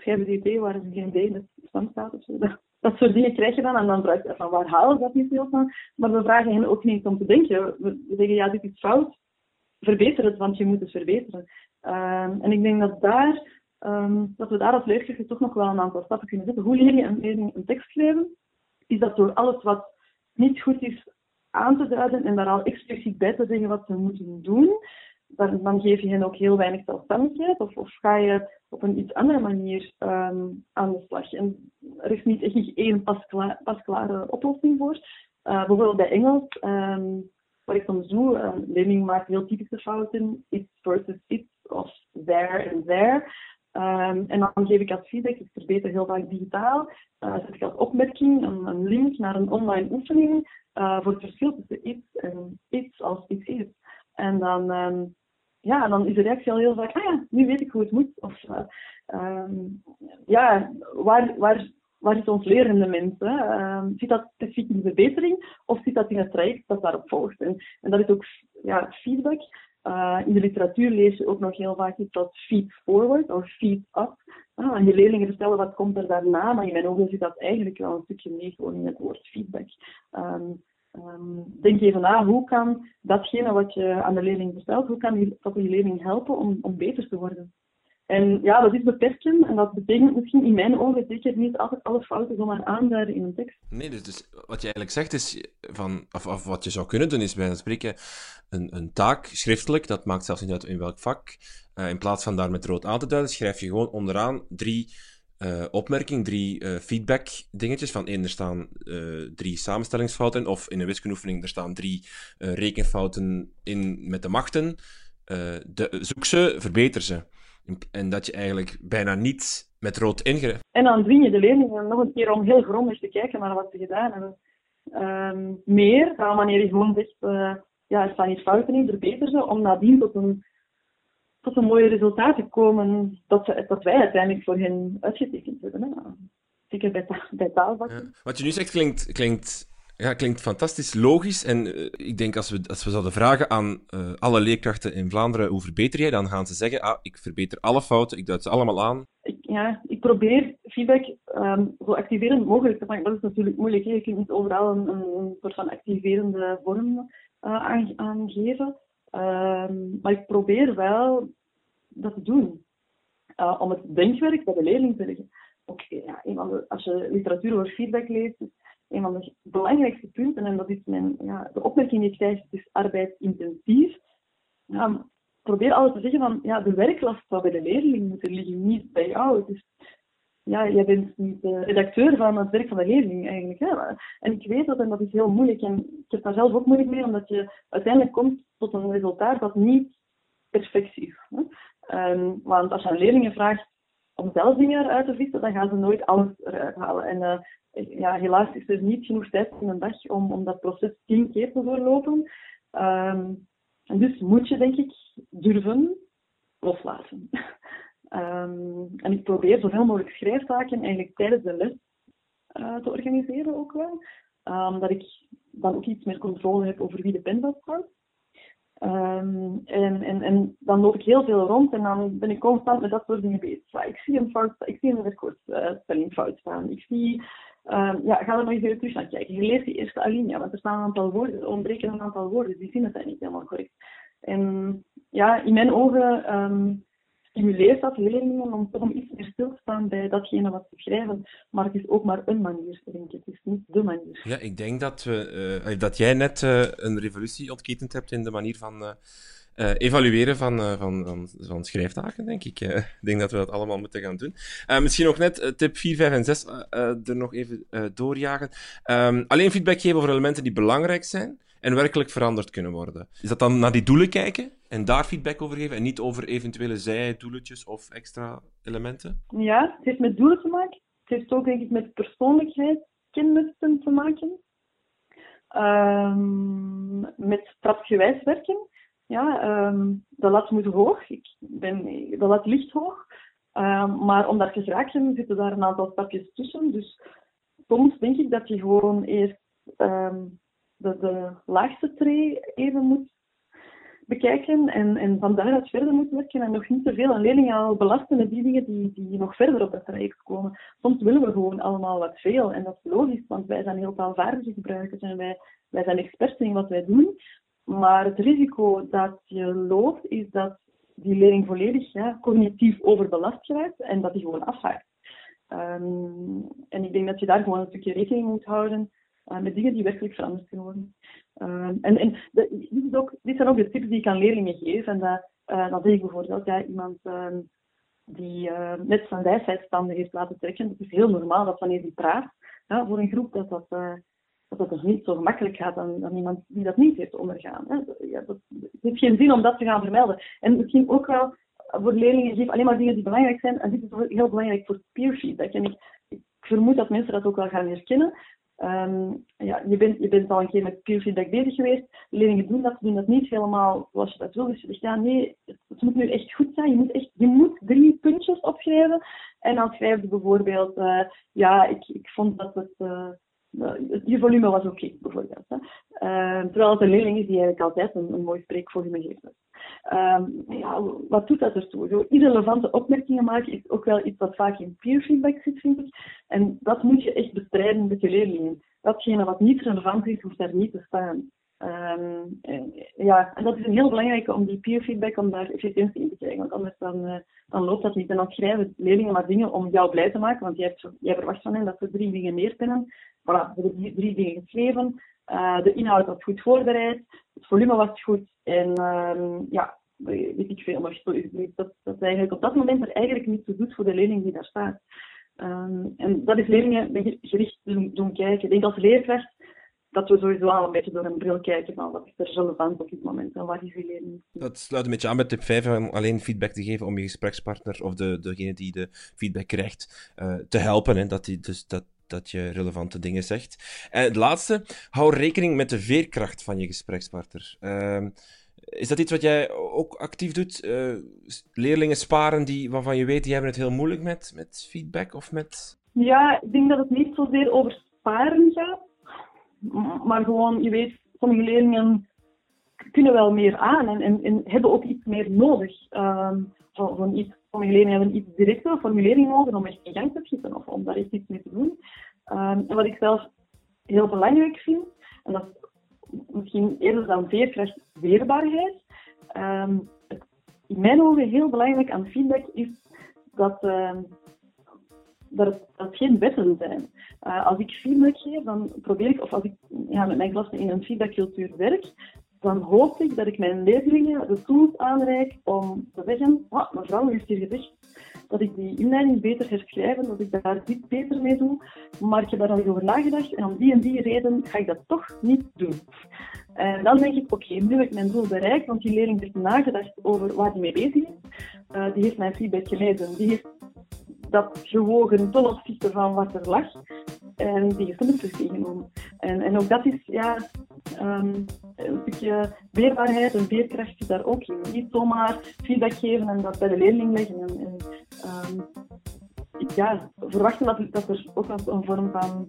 schrijf een dt waar er geen d in het stand staat of zo. Dat, dat soort dingen krijg je dan, en dan vraag je van waar halen ze dat niet veel van? Maar we vragen hen ook niet om te denken. We zeggen, ja, dit is fout, verbeter het, want je moet het verbeteren. Um, en ik denk dat, daar, um, dat we daar als leerkrachten toch nog wel een aantal stappen kunnen zetten. Hoe leer je een leerling een tekst schrijven? Is dat door alles wat niet goed is aan te duiden en daar al expliciet bij te zeggen wat ze moeten doen? Dan, dan geef je hen ook heel weinig zelfstandigheid. Of, ga je op een iets andere manier um, aan de slag? En er is niet echt één pasklare, oplossing voor. Uh, bijvoorbeeld bij Engels. Um, wat ik soms doe, leerling maakt heel typische fouten, it's versus it's of there en there. Um, en dan geef ik als feedback, ik verbeter heel vaak digitaal, uh, zet ik als opmerking een, een, link naar een online oefening uh, voor het verschil tussen iets en iets als iets is. En dan, um, ja, dan is de reactie al heel vaak, ah ja, nu weet ik hoe het moet. Of uh, um, ja, waar, waar waar is ons lerende mensen? Uh, zit dat specifiek in de verbetering of zit dat in het traject dat daarop volgt? En, en dat is ook ja, feedback. Uh, in de literatuur lees je ook nog heel vaak iets feed forward of feed up. Ah, en je leerlingen vertellen wat komt er daarna, maar in mijn ogen zit dat eigenlijk wel een stukje mee gewoon in het woord feedback. Um, um, denk even na, hoe kan datgene wat je aan de leerling vertelt, hoe kan je, dat je leerling helpen om, om beter te worden? En ja, dat is beperken en dat betekent misschien in mijn ogen zeker niet altijd alle fouten zomaar aanduiden in een tekst. Nee, dus, dus wat je eigenlijk zegt is, van, of, of wat je zou kunnen doen is bij spreken een, een taak schriftelijk, dat maakt zelfs niet uit in welk vak. Uh, in plaats van daar met rood aan te duiden, schrijf je gewoon onderaan drie uh, opmerkingen, drie uh, feedback dingetjes. Van één, er staan drie samenstellingsfouten, of in een wiskundeoefening, er staan drie rekenfouten in met de machten. de, zoek ze, verbeter ze. En dat je eigenlijk bijna niet met rood ingrijpt. En dan dwing je de leerlingen nog een keer om heel grondig te kijken naar wat ze gedaan hebben. Um, meer dan wanneer je gewoon zegt, uh, ja, er staan hier fouten in, verbeter ze, om nadien tot een, tot een mooie resultaat te komen dat, ze, dat wij uiteindelijk voor hen uitgetekend hebben. Hè. Zeker bij, bij taalvakken. Ja. Wat je nu zegt klinkt, klinkt ja, klinkt fantastisch logisch. En uh, ik denk als we, als we zouden vragen aan uh, alle leerkrachten in Vlaanderen hoe verbeter jij, dan gaan ze zeggen, ah, ik verbeter alle fouten, ik duid ze allemaal aan. Ik, ja, ik probeer feedback um, zo activerend mogelijk te maken. Dat is natuurlijk moeilijk. Hè? Je kunt niet overal een, een soort van activerende vorm uh, aangeven. Um, maar ik probeer wel dat te doen. om het denkwerk bij de leerling te leggen. Oké, ja, als je literatuur over feedback leest, een van de belangrijkste punten, en dat is mijn, ja, de opmerking die ik krijg, het is arbeidsintensief. Ja, probeer altijd te zeggen van, ja, de werklast zou bij de leerling moeten liggen, niet bij jou. Ja, jij bent niet de redacteur van het werk van de leerling eigenlijk. Hè? En ik weet dat en dat is heel moeilijk. En ik heb daar zelf ook moeilijk mee, omdat je uiteindelijk komt tot een resultaat dat niet perfect is. Um, want als je aan leerlingen vraagt om zelf dingen eruit te vissen, dan gaan ze nooit alles eruit halen. En uh, ja, helaas is er niet genoeg tijd in een dag om, om dat proces tien keer te doorlopen. Um, dus moet je, denk ik, durven loslaten. um, en ik probeer zoveel mogelijk schrijftaken eigenlijk tijdens de les uh, te organiseren ook wel. Um, dat ik dan ook iets meer controle heb over wie de pen vasthoudt. Um, en, en, en dan loop ik heel veel rond en dan ben ik constant met dat soort dingen bezig. ik zie een fout, ik zie een uh, staan. Ik zie Um, ja, ga er nog even terug naar kijken. Je leest die eerste alinea, want er staan een aantal woorden, er ontbreken een aantal woorden, die zinnen zijn niet helemaal correct. En ja, in mijn ogen um, stimuleert dat leerlingen om toch iets meer stil te staan bij datgene wat ze schrijven. Maar het is ook maar een manier, denk ik. Het is niet de manier. Ja, ik denk dat, we, uh, dat jij net uh, een revolutie ontketend hebt in de manier van evalueren van, van, van, van schrijftaken, denk ik. Ik denk dat we dat allemaal moeten gaan doen. misschien nog net tip 4, 5 en 6 er nog even doorjagen. Um, alleen feedback geven over elementen die belangrijk zijn en werkelijk veranderd kunnen worden. Is dat dan naar die doelen kijken en daar feedback over geven en niet over eventuele zijdoeletjes of extra elementen? Ja, het heeft met doelen te maken. Het heeft ook denk ik met persoonlijkheidskenmerken te maken. Um, met stapgewijs werken. Ja, um, de lat moet hoog. Ik ben, de lat ligt hoog. Um, maar om daar te geraken zitten daar een aantal stapjes tussen. Dus soms denk ik dat je gewoon eerst de, de laagste tree even moet bekijken en, en van daaruit verder moet werken en nog niet te veel een leerling al belasten met die dingen die, die nog verder op dat traject komen. Soms willen we gewoon allemaal wat veel en dat is logisch, want wij zijn heel taalvaardige gebruikers en wij, wij zijn experts in wat wij doen. Maar het risico dat je loopt is dat die leerling volledig ja, cognitief overbelast geraakt en dat die gewoon afhaakt. Um, en ik denk dat je daar gewoon een stukje rekening moet houden uh, met dingen die werkelijk veranderd kunnen worden. Uh, en en dit, dit zijn ook de tips die ik aan leerlingen geef. En dat, uh, dat ik bijvoorbeeld, ja, iemand ehm, die uh, net zijn wijsheidsstanden heeft laten trekken. Het is heel normaal dat wanneer die praat voor een groep, dat dat, dat dat dus niet zo gemakkelijk gaat dan, dan iemand die dat niet heeft ondergaan. Hè. Ja, dat, het heeft geen zin om dat te gaan vermelden. En misschien ook wel voor leerlingen, geef alleen maar dingen die belangrijk zijn. En dit is heel belangrijk voor peer. En ik vermoed dat mensen dat ook wel gaan herkennen. Um, ja, je, bent, je bent al een keer met peer feedback bezig geweest. Leerlingen doen dat, doen dat niet helemaal zoals je dat wil. Dus je zegt, ja, nee, het, moet nu echt goed zijn. Je moet, echt, je moet drie puntjes opschrijven. En dan schrijf je bijvoorbeeld, uh, ja, ik, ik vond dat het... Uh, je volume was oké, bijvoorbeeld. Hè. Terwijl het een leerling is die eigenlijk altijd een, een mooi spreekvolume geeft. Um, ja, wat doet dat ertoe? Zo irrelevante opmerkingen maken is ook wel iets wat vaak in peer feedback zit, vind ik. En dat moet je echt bestrijden met je leerlingen. Datgene wat niet relevant is, hoeft daar niet te staan. Um, ja, en dat is een heel belangrijke om die peer feedback, om daar efficiëntie in te krijgen. Want anders dan, uh, dan loopt dat niet. En dan schrijven leerlingen maar dingen om jou blij te maken. Want jij, hebt, jij verwacht van hen dat ze drie dingen meer. Voilà, ze hebben drie dingen geschreven. Uh, de inhoud was goed voorbereid. Het volume was goed. En um, ja, weet ik veel nog. Dat, dat eigenlijk op dat moment er eigenlijk niet toe doet voor de leerling die daar staat. Um, en dat is leerlingen gericht doen, doen kijken. Ik denk als leerkracht dat we sowieso al een beetje door een bril kijken van wat is er relevant op dit moment en wat is die leerling. Dat sluit een beetje aan met tip 5 om alleen feedback te geven om je gesprekspartner of de, degene die de feedback krijgt uh, te helpen. Hè, dat, die, dus, dat, dat je relevante dingen zegt. En het laatste, hou rekening met de veerkracht van je gesprekspartner. Uh, is dat iets wat jij ook actief doet? Uh, leerlingen sparen die, waarvan je weet, die hebben het heel moeilijk met, met feedback of met... Ja, ik denk dat het niet zozeer over sparen gaat. Maar gewoon, je weet, sommige leerlingen kunnen wel meer aan en, en, en hebben ook iets meer nodig. Um, van iets, sommige hebben iets directere formulering nodig om echt in gang te schieten of om daar iets mee te doen. En wat ik zelf heel belangrijk vind, en dat is misschien eerder dan veerkracht, weerbaarheid. Um, in mijn ogen heel belangrijk aan feedback is dat, uh, dat, het, geen wetten zijn. Uh, als ik feedback geef, dan probeer ik, of als ik ja, met mijn klassen in een feedbackcultuur werk, dan hoop ik dat ik mijn leerlingen de tools aanreik om te zeggen, ah, mevrouw heeft hier gezegd dat ik die inleiding beter herschrijven, dat ik daar dit beter mee doe, maar ik heb daar al over nagedacht en om die en die reden ga ik dat toch niet doen. En dan denk ik, oké, nu heb ik mijn doel bereikt, want die leerling heeft nagedacht over waar hij mee bezig is. Uh, die heeft mijn feedback gelezen, die heeft dat gewogen ten opzichte van wat er lag. En die heeft een beslissing genomen. En, en ook dat is ja, um, een stukje weerbaarheid en veerkracht daar ook in. Niet zomaar feedback geven en dat bij de leerling leggen. En, en um, ja, verwachten dat, dat er ook een vorm van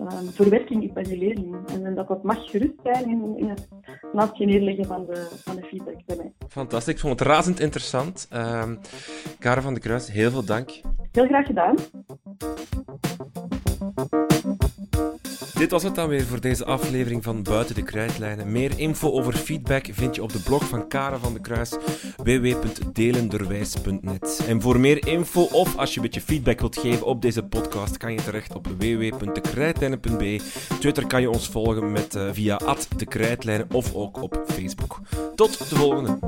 um, verwerking is bij die leerling. En, en, dat dat mag gerust zijn in, in het naast je neerleggen van de, van de feedback bij mij. Fantastisch, ik vond het razend interessant. Karen van de Kruis, heel veel dank. Heel graag gedaan. Dit was het dan weer voor deze aflevering van Buiten de Krijtlijnen. Meer info over feedback vind je op de blog van Karen van de Kruis, www.delenderwijs.net. En voor meer info of als je een beetje feedback wilt geven op deze podcast, kan je terecht op www.dekrijtlijnen.be. Twitter kan je ons volgen met, uh, via @dekrijtlijnen of ook op Facebook. Tot de volgende.